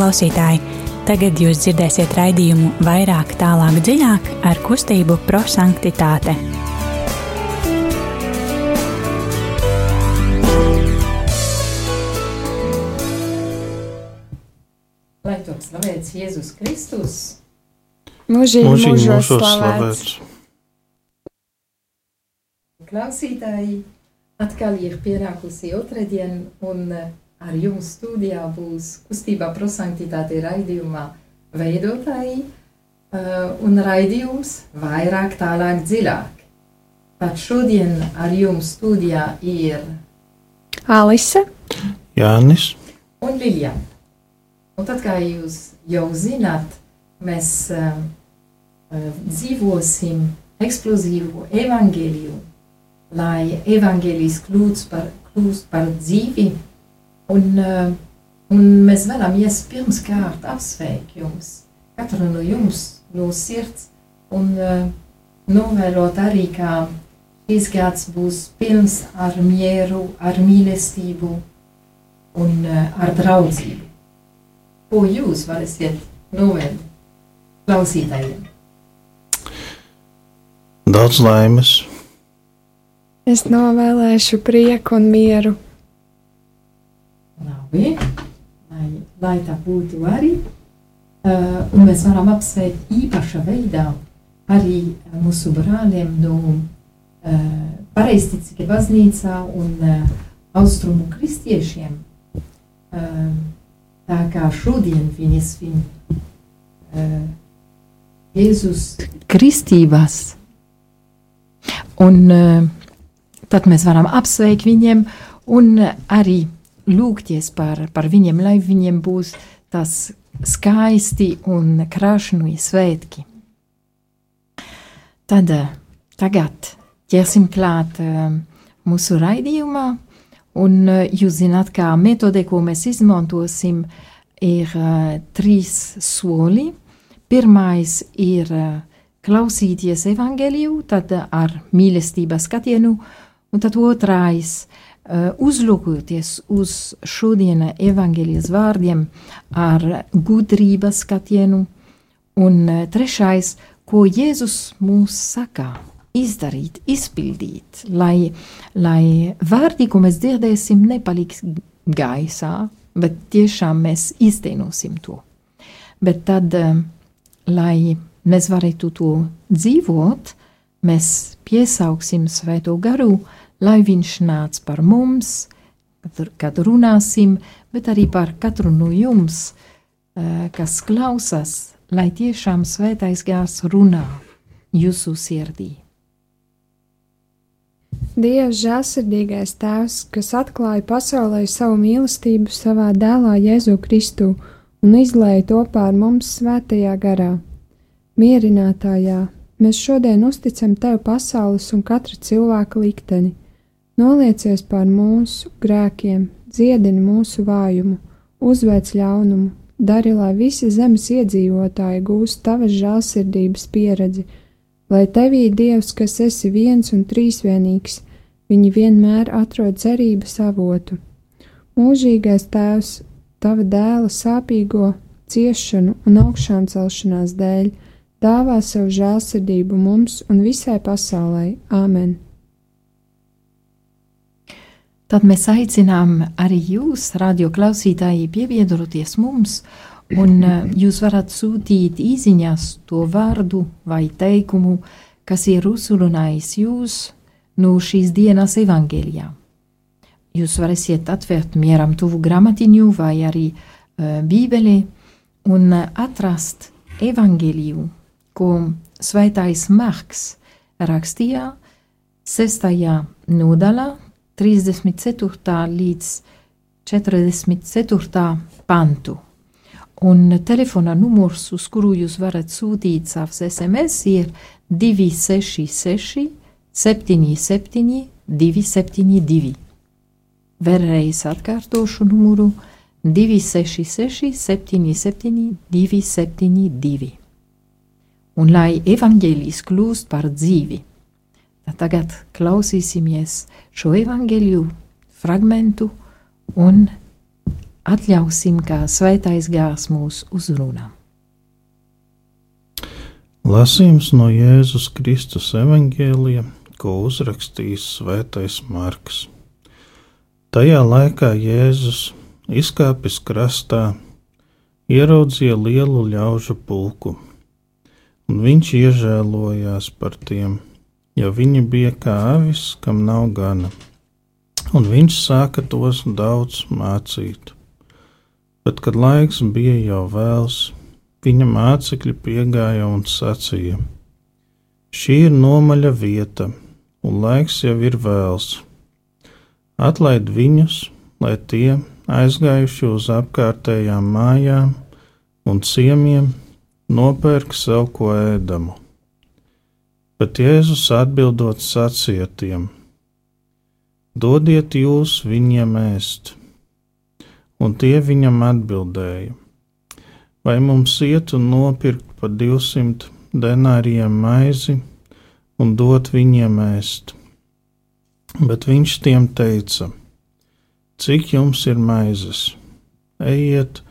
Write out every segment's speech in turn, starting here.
klausītāji! Tagad jūs dzirdēsiet raidījumu vairāk, tālāk, dziļāk ar kustību prosanktitāte. Lai top slavēts Jēzus Kristus, Mūžīgi Mūžīgi mūžos slavēts. klausītāji, atkal ir pienākusi otrdiena, un eh, ar jums studijā būs kustībā prosanktitāte raidījumā veidotāji eh, un raidījums vairāk, tālāk, dziļāk. Tad šodien ar jums studijā ir Alise, Jānis, un Liljana. Un tad, kā jūs jau zināt, mēs uh, dzīvosim eksplozīvu evaņģēliju, lai evaņģēlijs kļūst par, kļūst par dzīvi. Un, uh, un mēs vēlamies pirmkārt apsveikt jums, katru no jums no sirds, un uh, novēlot arī, ka šis gads būs pilns ar mieru, ar mīlestību un uh, ar draudzību. Ko jūs varēsiet novēlēt klausītājiem? daudz laimes, es novēlēšu prieku un mieru. Labi, lai, lai tā būtu arī. Uh, un mēs varam apsveikt īpašā veidā arī mūsu brāļiem no uh, Pareizticīga baznīcā un uh, austrumu kristiešiem. Uh, tā kā šodien viņi svin uh, Jēzus kristībās. Un uh, tad mēs varam apsveikt viņiem un arī lūgties par, par viņiem, lai viņiem būs tas skaisti un krāšņi svētki. Tad eh, tagad ķersim klāt eh, mūsu raidījumā, un eh, jūs zināt, kā metode, ko mēs izmantosim, ir trīs soli. Pirmais ir klausīties evaņģēliju, tad ar mīlestības skatienu, un tad otrais uh, uzlūkoties uz šodiena evaņģēlijas vārdiem ar gudrības skatienu, un uh, trešais, ko Jēzus mums saka, izdarīt, izpildīt, lai, lai vārdi, ko mēs dzirdēsim, nepaliks gaisā, bet tiešām mēs iztenosim to. Bet tad, uh, lai mēs varētu to dzīvot, mēs piesauksim svēto garu, lai viņš nāc par mums, kad, runāsim, bet arī par katru no jums, eh, kas klausās, lai tiešām svētais gars runā jūsu sirdī. Dievs, žēlsirdīgais Tēvs, kas atklāja pasaulē savu mīlestību savā dēlā Jēzu Kristu un izlēja to pār mums svētajā garā. Mierinātājā, mēs šodien uzticam Tev pasaules un katra cilvēka likteni. Noliecies pār mūsu grēkiem, dziedini mūsu vājumu, uzveic ļaunumu, dari, lai visi zemes iedzīvotāji gūst Tavas žēlsirdības pieredzi, lai Tevī Dievs, kas esi viens un trīsvienīgs, viņi vienmēr atrod cerības avotu. Mūžīgais Tēvs, Tava dēla sāpīgo ciešanu un augšām celšanās dēļ, dāvā savu žēlsirdību mums un visai pasaulē. Āmen! Tad mēs aicinām arī jūs, radio klausītāji, pievienoties mums, un eh, jūs varat sūtīt īsiņās to vārdu vai teikumu, kas ir uzrunājis jūs no šīs dienas evangēlijā. Jūs varēsiet atvērt mieram tuvu gramatiņu vai arī uh, bībeli un uh, atrast evangēliju, ko svētais Marks rakstīja sestajā nodaļā, 34. līdz 44. pantu. Un telefona numurs, uz kuru jūs varat sūtīt savus SMS, ir 266, 77, 272. Vēlreiz atkārtošu numuru 266, 77, 272. Un lai evaņģēlijs kļūst par dzīvi, tagad klausīsimies šo evaņģēliju fragmentu un atļausim, kā svētais gārs mūs uzrunā. Lasījums no Jēzus Kristus evaņģēlija, ko uzrakstījis Svētais Marks. Tajā laikā Jēzus izkāpis krastā, ieraudzīja lielu ļaužu pulku, un viņš iežēlojās par tiem, jo viņi bija kā avis, kam nav gana, un viņš sāka tos daudz mācīt. Bet, kad laiks bija jau vēls, viņa mācekļi piegāja un sacīja: Šī ir nomaļa vieta, un laiks jau ir vēls. Atlaid viņus, lai tie, aizgājuši uz apkārtējām mājām un ciemiemiem, nopērk sev ko ēdamu. Bet Jēzus atbildot sacīja tiem: Dodiet jūs viņiem ēst, un tie viņam atbildēja vai mums iet un nopirkt par 200 denāriem maizi un dot viņiem ēst. Bet viņš tiem teica: Cik jums ir maizes? Ejiet,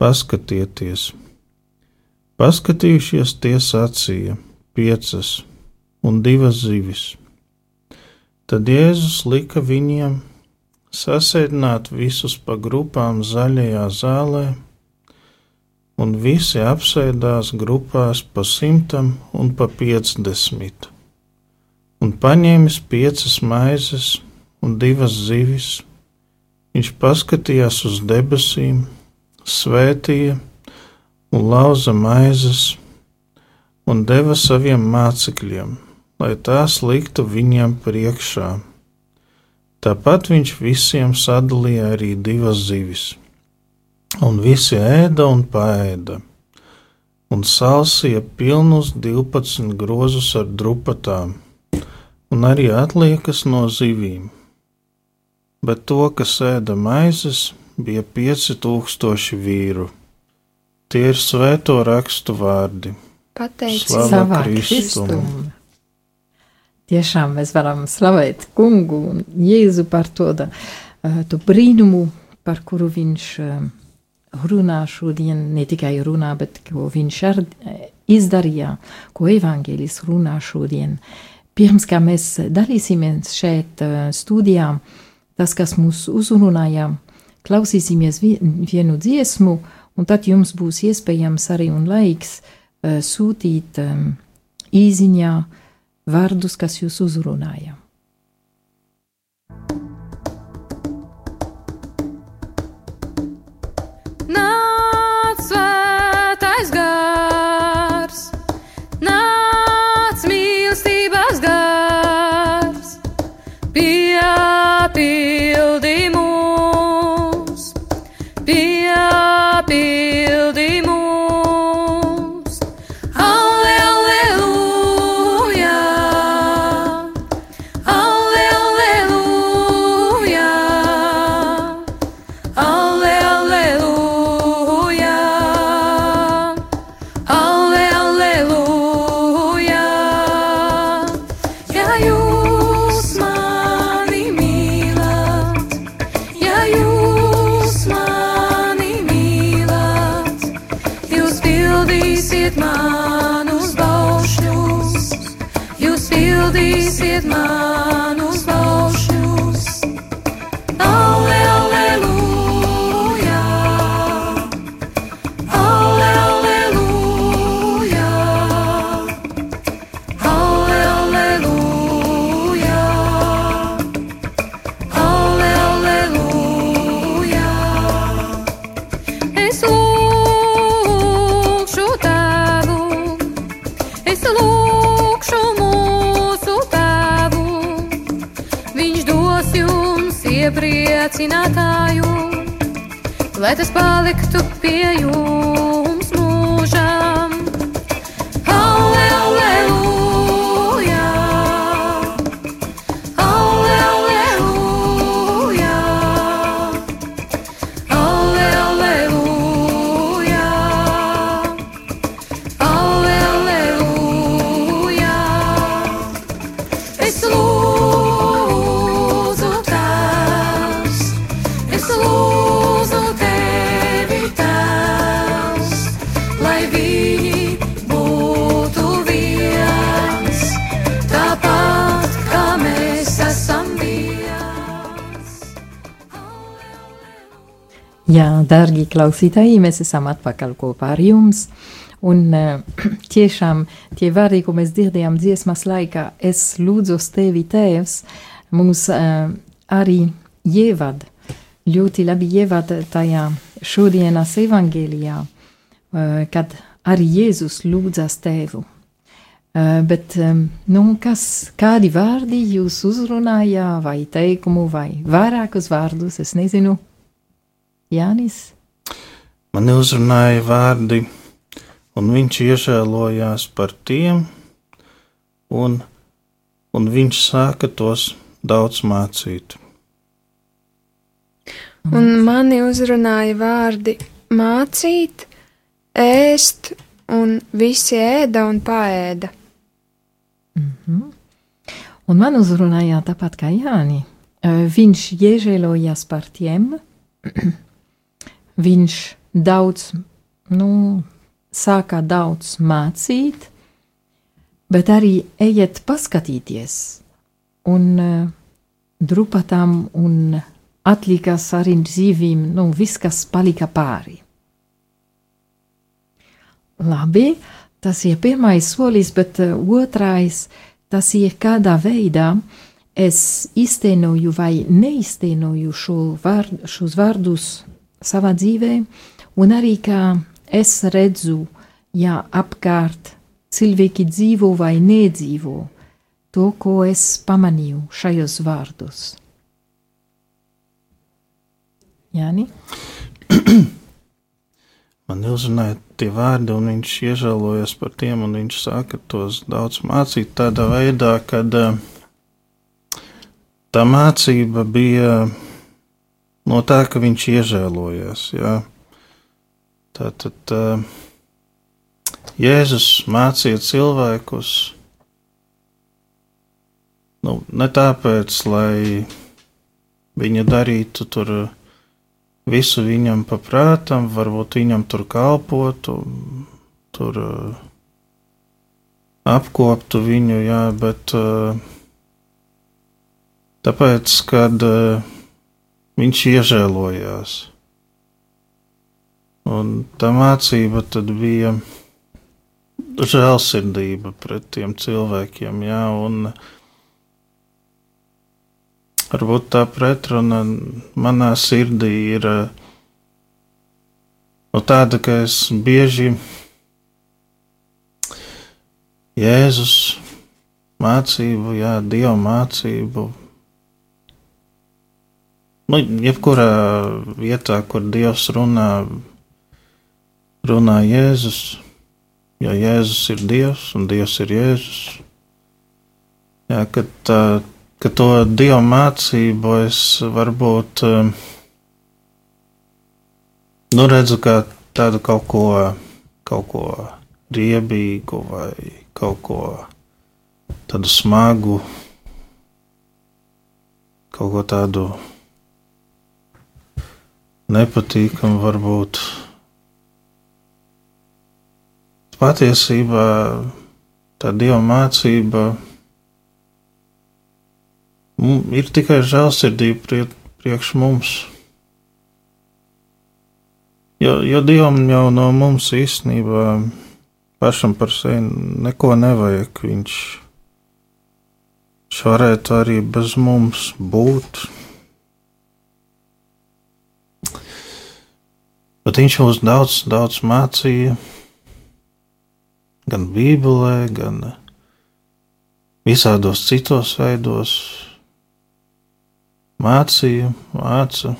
paskatieties! Paskatījušies, tie sacīja: piecas un divas zivis. Tad Jēzus lika viņiem sasēdināt visus pa grupām zaļajā zālē un visi apsēdās grupās pa simtam un pa piecdesmit, un paņēmis piecas maizes un divas zivis, viņš paskatījās uz debesīm, svētīja un lauza maizes un deva saviem mācekļiem, lai tās liktu viņiem priekšā. Tāpat viņš visiem sadalīja arī divas zivis un visi ēda un paēda, un salsīja pilnus divpadsmit grozus ar drupatām, un arī atliekas no zivīm. Bet to, kas ēda maizes, bija pieci tūkstoši vīru. Tie ir svēto rakstu vārdi. Pateicība Savā Kristum. Tiešām mēs varam slavēt kungu un Jēzu par to, da, eh, to brīnumu, par kuru viņš uh, runā šodien, ne tikai runā, bet ko viņš ar izdarīja, ko evaņģēlis runā šodien. Pirms kā mēs dalīsimies šeit studijā, tas, kas mūs uzrunāja, klausīsimies vienu dziesmu, un tad jums būs iespējams arī un laiks sūtīt īziņā vārdus, kas jūs uzrunāja. Iepriecinātāju, lai tas paliktu pie jums Jā, dārgie klausītāji, mēs esam atpakaļ kopā ar jums. Un uh, tiešām tie vārdi, ko mēs dzirdējām dziesmas laikā, es lūdzu tevi, Tēvs, mums uh, arī ievada, ļoti labi ievada tajā šodienas evangēlijā, uh, kad arī Jēzus lūdzas Tēvu. Bet, nu, kas, kādi vārdi jūs uzrunājā, vai teikumu, vai vairākus vārdus, es nezinu, Jānis? Man uzrunāja vārdi, un viņš iežēlojās par tiem, un, un viņš sāka tos daudz mācīt. Un mani uzrunāja vārdi mācīt, ēst, un visi ēda un paēda. Un man uzrunāja tāpat kā Jāni. Viņš iežēlojās par tiem, viņš daudz, nu, sākā daudz mācīt, bet arī ejiet paskatīties. Un uh, drupatām un atlikas arī dzīvīm, nu, viss, kas palika pāri. Labi, tas ir pirmais solis, bet uh, otrais, tas ir kādā veidā es iztenoju vai neiztenoju šo vārd, šos vārdus savā dzīvē, un arī kā es redzu, ja apkārt cilvēki dzīvo vai nedzīvo, to, ko es pamanīju šajos vārdos. Jāni? Man uzrunāja tie vārdi, un viņš iežēlojas par tiem, un viņš sāka tos daudz mācīt tādā veidā, kad uh, tā mācība bija no tā, ka viņš iežēlojas. Jā. Tātad uh, Jēzus mācīja cilvēkus nu, ne tāpēc, lai viņi darītu tur visu viņam paprātam, varbūt viņam tur kalpotu, tur uh, apkoptu viņu, jā, bet uh, tāpēc, kad uh, viņš iežēlojās. Un tā mācība tad bija žēlsirdība pret tiem cilvēkiem, jā, un varbūt tā pretruna manā sirdī ir no tāda, ka es bieži Jēzus mācību, jā, Dieva mācību Nu, jebkurā vietā, kur Dievs runā, runā Jēzus, jo Jēzus ir Dievs un Dievs ir Jēzus. Jā, kad, kad to Dieva mācību es varbūt nu, redzu kā tādu kaut ko, kaut ko riebīgu vai kaut ko tādu smagu, kaut ko tādu nepatīkami varbūt. Patiesībā tā dieva mācība ir tikai žēlsirdība priekš mums. Jo, jo Dievam jau no mums īstenībā pašam par sevi neko nevajag. Viņš, viņš varētu arī bez mums būt. Bet viņš mums daudz, daudz mācīja, gan Bībelē, gan visādos citos veidos. Mācīja, māca.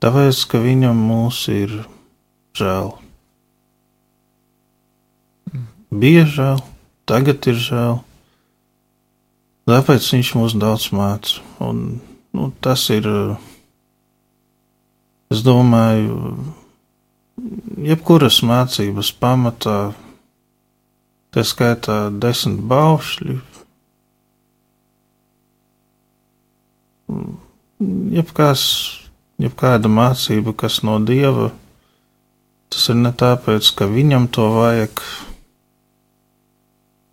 Tāpēc, ka viņam mūs ir žēl. Bija žēl, tagad ir žēl. Tāpēc viņš mums daudz māca. Nu, tas ir, es domāju, jebkuras mācības pamatā, tā skaitā desmit baušļi, jebkās, jebkāda mācība, kas no dieva, tas ir ne tāpēc, ka viņam to vajag,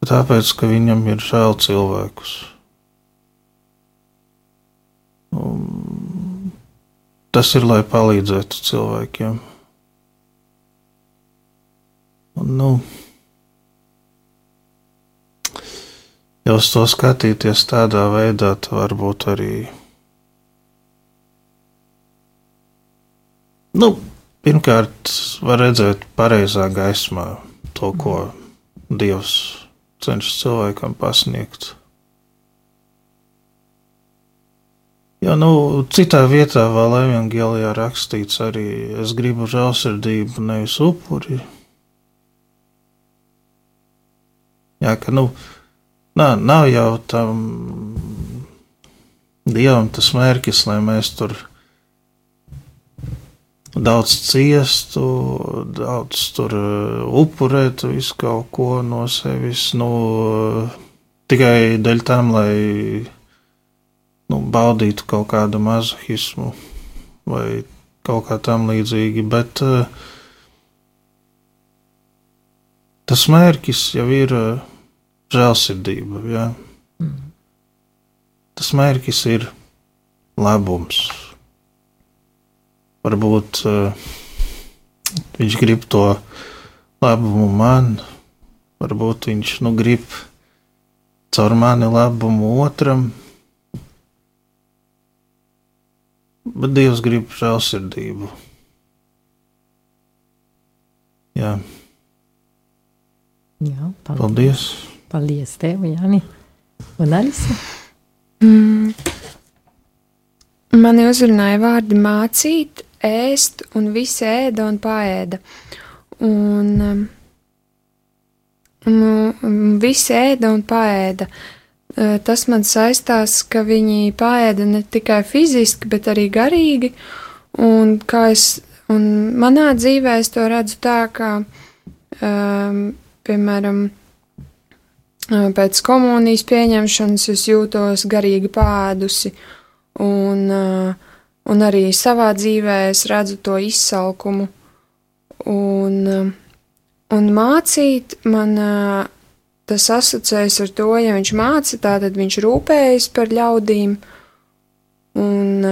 bet tāpēc, ka viņam ir žēl cilvēkus. Tas ir, lai palīdzētu cilvēkiem. Un, nu, ja uz to skatīties tādā veidā, tad varbūt arī. Nu, pirmkārt, var redzēt pareizā gaismā to, ko Dievs cenšas cilvēkam pasniegt. Jā, nu, citā vietā vēl evanģēlijā rakstīts arī, es gribu žēlsirdību, nevis upuri. Jā, ka nu, nā, nav jau tam dievam tas mērķis, lai mēs tur daudz ciestu, daudz tur uh, upurētu visu kaut ko no sevis, nu, tikai dēļ tam, lai nu, baudītu kaut kādu mazohismu vai kaut kā tam līdzīgi, bet uh, tas mērķis jau ir uh, žēlsirdība. Ja? Mm. Tas mērķis ir labums. Varbūt uh, viņš grib to labumu man, varbūt viņš nu, grib caur mani labumu otram. Bet Dievs grib žēlsirdību. Jā. Jā, paldies. Paldies! Paldies tev, Jāni. Un Alisa? Mm. Mani uzrunāja vārdi mācīt, ēst, un visi ēda un paēda. Un, um, nu, visi ēda un paēda. Uh, Tas man saistās, ka viņi paēda ne tikai fiziski, bet arī garīgi. Un, es, un manā dzīvē es to redzu tā, ka um, piemēram, pēc komunijas pieņemšanas es jūtos garīgi pādusi, un, un arī savā dzīvē es redzu to izsalkumu. Un, un mācīt man tas asociējas ar to, ja viņš māca, tad viņš rūpējas par ļaudīm, un,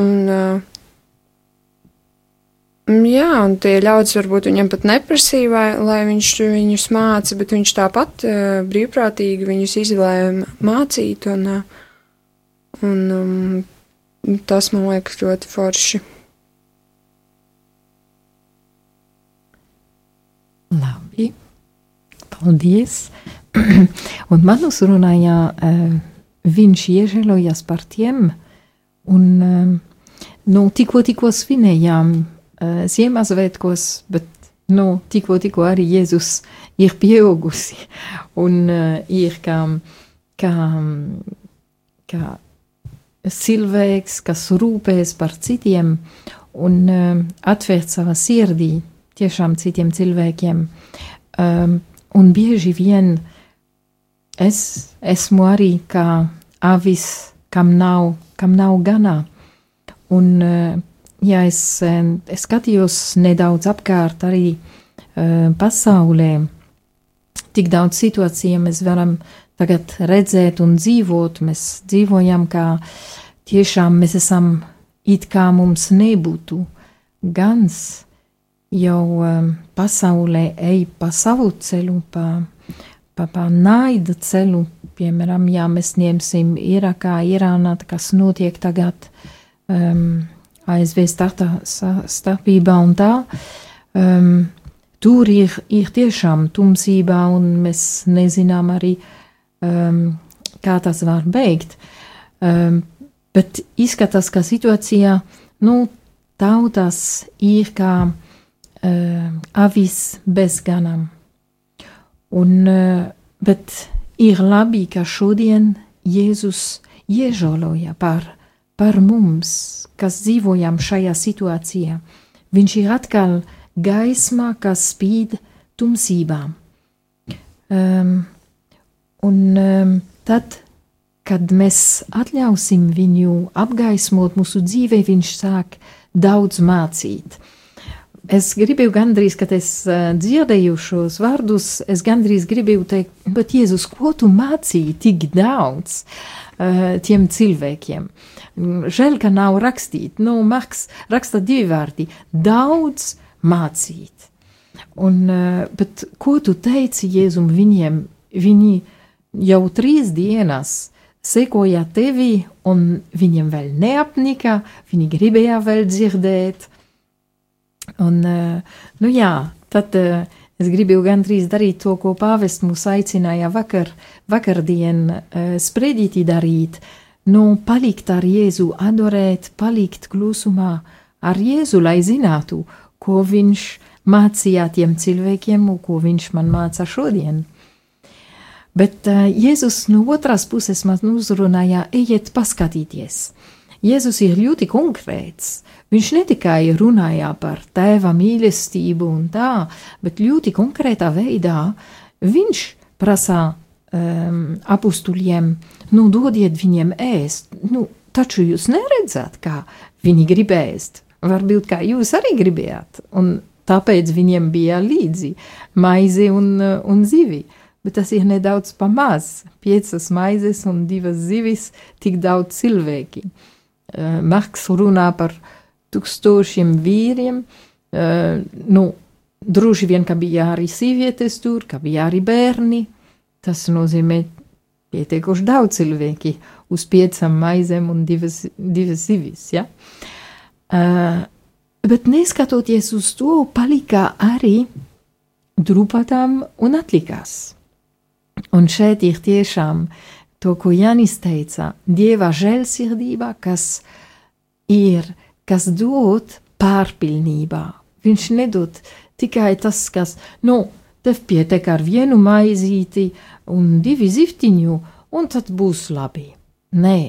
un Mm, jā, un tie ļaudis varbūt viņam pat neprasīja, vai, lai viņš viņus māca, bet viņš tāpat uh, brīvprātīgi viņus izvēlēja mācīt, un, un um, tas man liekas ļoti forši. Labi, paldies. un man uzrunāja, uh, viņš iežēlojas par tiem, un um, nu, tikko, tikko svinējām uh, Ziemassvētkos, bet nu, tikko, tikko arī Jēzus ir pieaugusi un ir kā, kā, kā cilvēks, kas rūpēs par citiem un atvērt savā sirdī tiešām citiem cilvēkiem. Um, un bieži vien es esmu arī kā avis, kam nav, kam nav ganā. Un uh, ja es, es skatījos nedaudz apkārt arī uh, pasaulē, tik daudz situāciju mēs varam tagad redzēt un dzīvot. Mēs dzīvojam, kā tiešām mēs esam it kā mums nebūtu gans jau um, pasaulē ej pa savu ceļu, pa, pa, pa naida ceļu. Piemēram, ja mēs ņemsim Irakā, Irānā, kas notiek tagad, um, ASV startā, starpībā un tā. Um, tur ir, ir tiešām tumsībā, un mēs nezinām arī, um, kā tas var beigt. Um, bet izskatās, ka situācijā nu, tautas ir kā uh, avis bez ganām. Un, uh, bet ir labi, ka šodien Jēzus iežoloja par, par mums, kas dzīvojam šajā situācijā. Viņš ir atkal gaisma, kas spīd tumsībā. Um, un um, tad, kad mēs atļausim viņu apgaismot mūsu dzīvē, viņš sāk daudz mācīt. Es gribēju gandrīz, kad es uh, dzirdēju šos vārdus, es gandrīz gribēju teikt, bet Jēzus, ko tu mācīji tik daudz uh, tiem cilvēkiem? Žēl, ka nav rakstīt. Nu, Marks raksta divi vārdi - daudz mācīt. Un, uh, bet ko tu teici Jēzum viņiem? Viņi jau trīs dienas sekoja tevi, un viņiem vēl neapnika, viņi gribēja vēl dzirdēt. Un, uh, nu jā, tad uh, es gribēju gandrīz darīt to, ko pāvests mūs aicināja vakar, vakardien uh, sprediķi darīt. Nu, palikt ar Jēzu, adorēt, palikt klusumā ar Jēzu, lai zinātu, ko viņš mācīja tiem cilvēkiem, ko viņš man māca šodien. Bet uh, Jēzus no otras puses man uzrunāja, ejiet paskatīties. Jēzus ir ļoti konkrēts. Viņš ne tikai runāja par tēva mīlestību un tā, bet ļoti konkrētā veidā viņš prasa um, apstuļiem, nu, dodiet viņiem ēst. Nu, taču jūs neredzat, kā viņi grib ēst. Varbūt kā jūs arī gribējāt, un tāpēc viņiem bija līdzi maize un, un zivi. Bet tas ir nedaudz pamaz. Piecas maizes un divas zivis, tik daudz cilvēki. Uh, Marks runā par tūkstošiem vīriem. Uh, nu, droši vien, ka bija arī sievietes tur, ka bija arī bērni. Tas nozīmē pietiekoši daudz cilvēki uz piecām maizēm un divas, divas zivis. Ja? Uh, bet neskatoties uz to, palika arī drupatām un atlikās. Un šeit ir tiešām to, ko Janis teica, Dieva žēlsirdība, kas ir, kas dod pārpilnībā. Viņš nedod tikai tas, kas, nu, tev pietiek ar vienu maizīti un divi ziftiņu, un tad būs labi. Nē,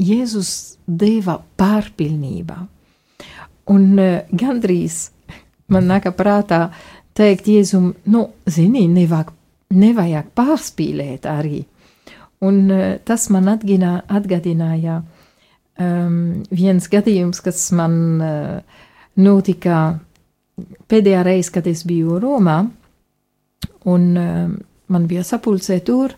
Jēzus deva pārpilnībā. Un uh, gandrīz man nāka prātā teikt Jēzum, nu, zini, nevajag nevajag pārspīlēt arī. Un uh, tas man atgina, atgādināja um, viens gadījums, kas man uh, notika pēdējā reize, kad es biju Romā, un uh, man bija sapulcē tur,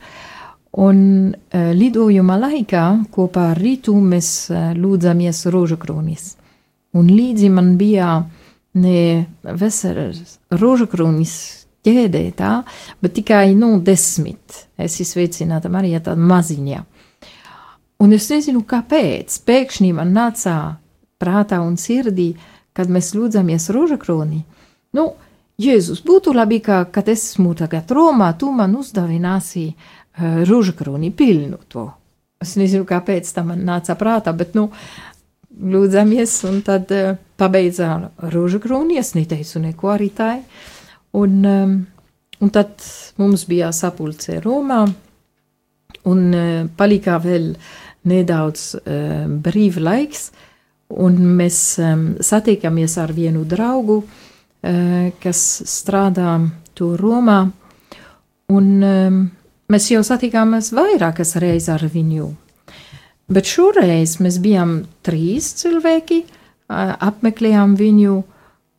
un uh, lidojuma laikā kopā ar Rītu mēs uh, lūdzamies rožakronis. Un līdzi man bija ne veselas rožakronis ķēdē tā, bet tikai, nu, desmit. Es izveicināta Marija tāda maziņa. Un es nezinu, kāpēc. Pēkšņi man nāca prātā un sirdī, kad mēs lūdzamies rožakroni. Nu, Jēzus, būtu labi, ka, kad es esmu tagad Romā, tu man uzdāvināsi uh, rožakroni pilnu to. Es nezinu, kāpēc tam man nāca prātā, bet, nu, lūdzamies, un tad uh, pabeidzā rožakroni, es neteicu neko arī tai. Uh, Un, um, un tad mums bija sapulce Romā, un uh, palika vēl nedaudz uh, brīv laiks, un mēs um, satiekamies ar vienu draugu, uh, kas strādā tur Romā, un um, mēs jau satikāmies vairākas reizes ar viņu. Bet šoreiz mēs bijām trīs cilvēki, apmeklējām viņu,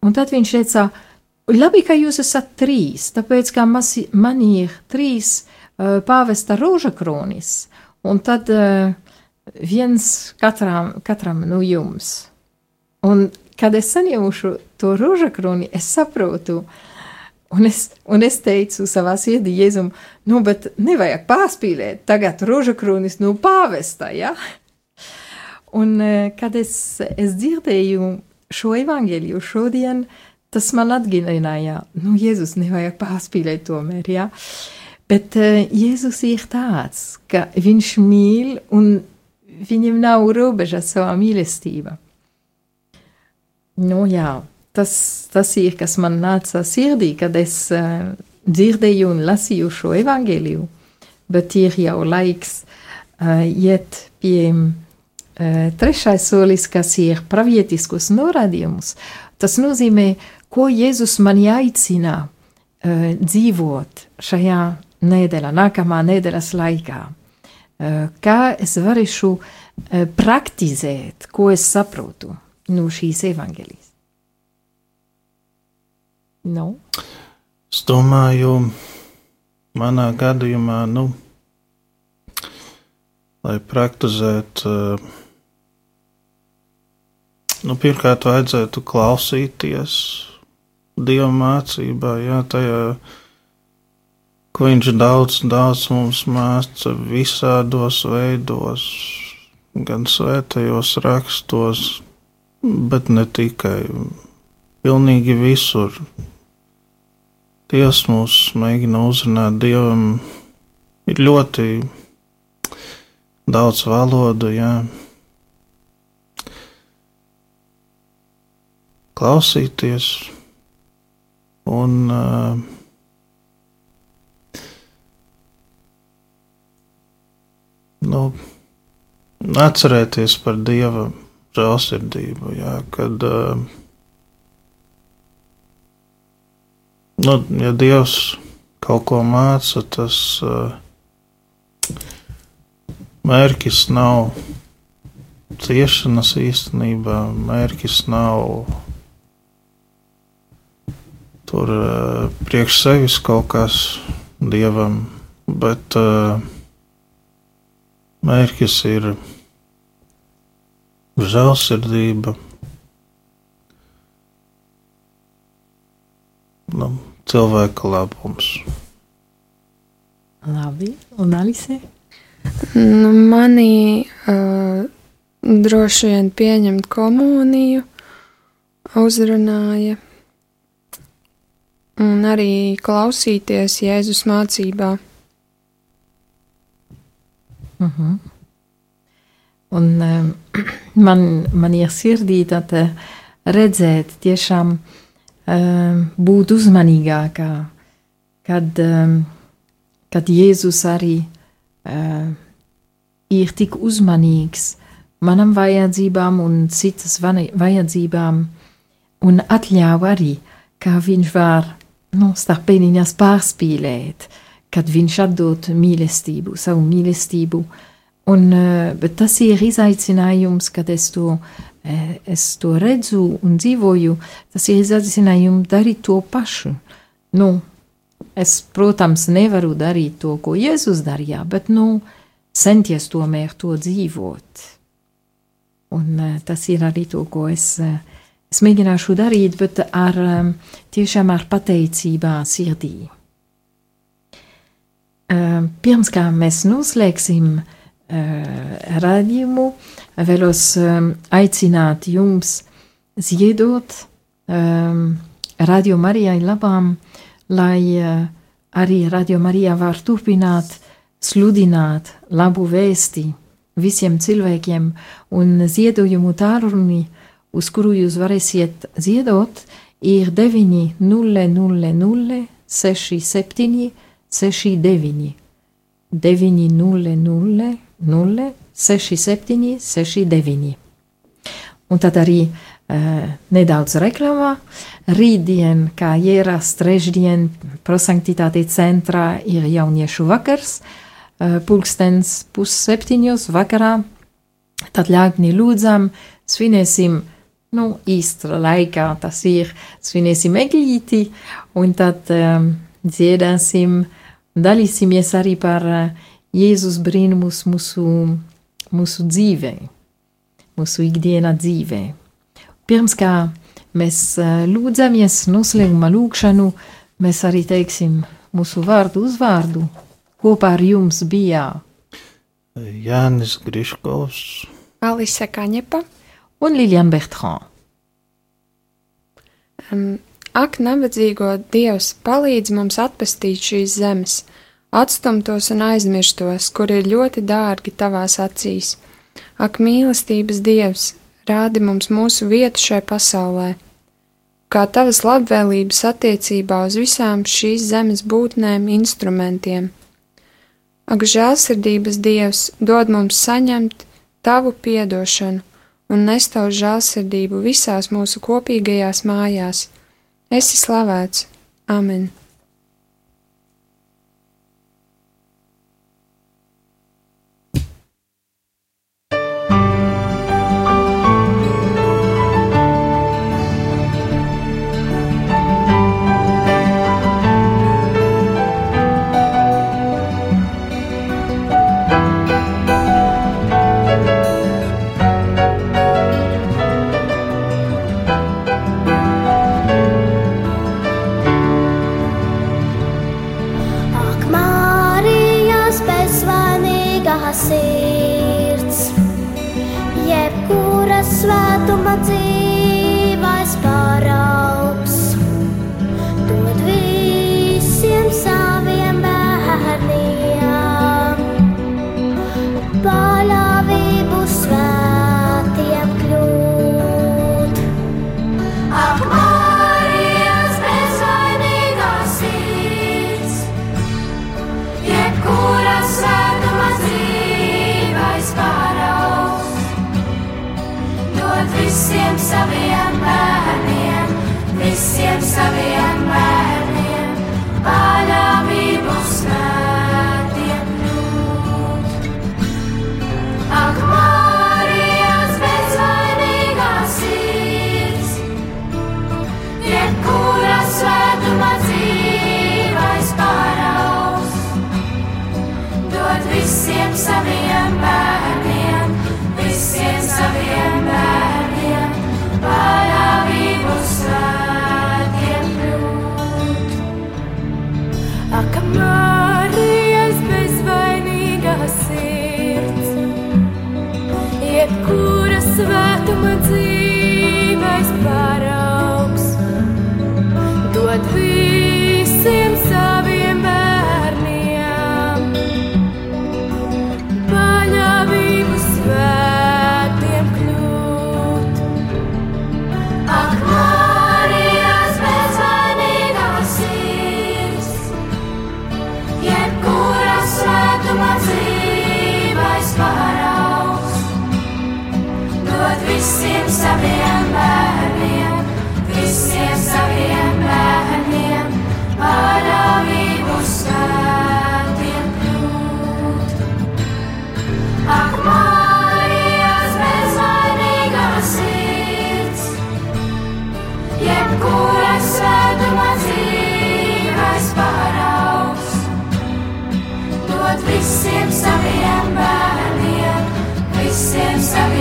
un tad viņš teica, Labi, ka jūs esat trīs, tāpēc, ka masi, man ir trīs uh, pāvesta roža kronis, un tad uh, viens katram, katram no jums. Un, kad es saņemšu to roža kroni, es saprotu, un es, un es teicu savā sirdī Jēzum, nu, bet nevajag pārspīlēt, tagad roža kronis no pāvesta, ja? Un, uh, kad es, es dzirdēju šo evaņģēliju šodien, uh, tas man atgādināja, nu, Jēzus nevajag pārspīlēt tomēr, jā. Bet uh, Jēzus ir tāds, ka viņš mīl un viņam nav robeža savā mīlestība. Nu, jā, tas, tas ir, kas man nāca sirdī, kad es uh, dzirdēju un lasīju šo evaņģēliju, bet ir jau laiks uh, iet pie uh, trešais solis, kas ir pravietiskus norādījumus. Tas nozīmē, ko Jēzus mani aicina uh, dzīvot šajā nedēļā, nākamā nedēļas laikā. Uh, kā es varēšu uh, praktizēt, ko es saprotu no šīs evaņģēlijas. Nu, Es domāju, manā gadījumā, nu, lai praktizētu, eh, nu, pirmkārt, vajadzētu klausīties Dieva mācībā, jā, tajā, ko Viņš daudz, daudz mums māca visādos veidos, gan svētajos rakstos, bet ne tikai, pilnīgi visur. Dievs mūs mēģina uzrunāt, Dievam ir ļoti daudz valodu, jā. Klausīties un uh, nu, atcerēties par Dieva žēlsirdību, jā, kad uh, nu, ja Dievs kaut ko māca, tas uh, mērķis nav ciešanas īstenībā, mērķis nav tur uh, priekš sevis kaut kas Dievam, bet uh, mērķis ir žēlsirdība. Nu, cilvēka labums. labi, un Alise? Nu, manī uh, droši vien pieņemt komuniju uzrunāja un arī klausīties Jēzus mācībā. Mhm. Un um, man, man ir sirdī tad uh, redzēt, tiešām um, būt uzmanīgākā, kad, um, kad Jēzus arī uh, ir tik uzmanīgs manam vajadzībām un citas vajadzībām, un atļauj arī, kā viņš var nu, starp pēdiņās pārspīlēt, kad viņš atdod mīlestību, savu mīlestību. Un, eh, bet tas ir izaicinājums, kad es to, eh, es to redzu un dzīvoju. Tas ir izaicinājums darīt to pašu. Nu, es, protams, nevaru darīt to, ko Jēzus darīja, bet nu, centies tomēr to dzīvot. Un eh, tas ir arī to, ko es, eh, es mēģināšu darīt, bet ar, em, tiešām ar pateicībā sirdī. Em, Pirms kā mēs noslēgsim eh, radījumu, vēlos em, aicināt jums ziedot um, Radio Marijai labām, lai uh, arī Radio Marijā var turpināt sludināt labu vēsti visiem cilvēkiem, un ziedojumu tālruni, uz kuru jūs varēsiet ziedot, ir 900 67 69. 900 67 69. Un tad arī uh, nedaudz reklāmā. Rītdien, kā ierasts, trešdien, prosanktitāte centrā ir jauniešu vakars, uh, pulkstens pusseptiņos vakarā. Tad ļautni lūdzam, svinēsim, nu, īsta laikā tas ir, svinēsim eglīti, un tad um, dziedāsim, dalīsimies arī par uh, Jēzus brīnumus mūsu, mūsu dzīvē mūsu ikdienā dzīvē. Pirms kā mēs eh, lūdzamies noslēguma lūkšanu, mēs arī teiksim mūsu vārdu uzvārdu. Kopā ar jums bija Jānis Griškovs. Alise Kaņepa. Un Lilian Bertrand. Um, ak, nabadzīgo Dievs, palīdz mums atpestīt šīs zemes, atstumtos un aizmirstos, kur ir ļoti dārgi tavās acīs. Ak, mīlestības Dievs, rādi mums mūsu vietu šai pasaulē, kā tavas labvēlības attiecībā uz visām šīs zemes būtnēm, instrumentiem. Ak, žēlsirdības Dievs, dod mums saņemt tavu piedošanu un nes tavu žēlsirdību visās mūsu kopīgajās mājās. Esi slavēts! Amen!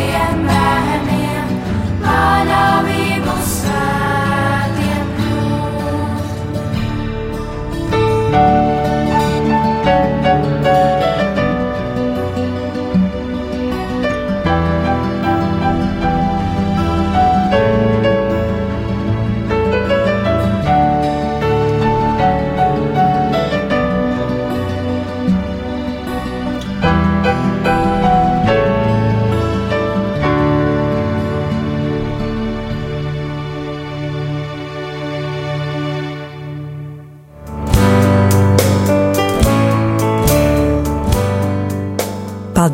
yeah.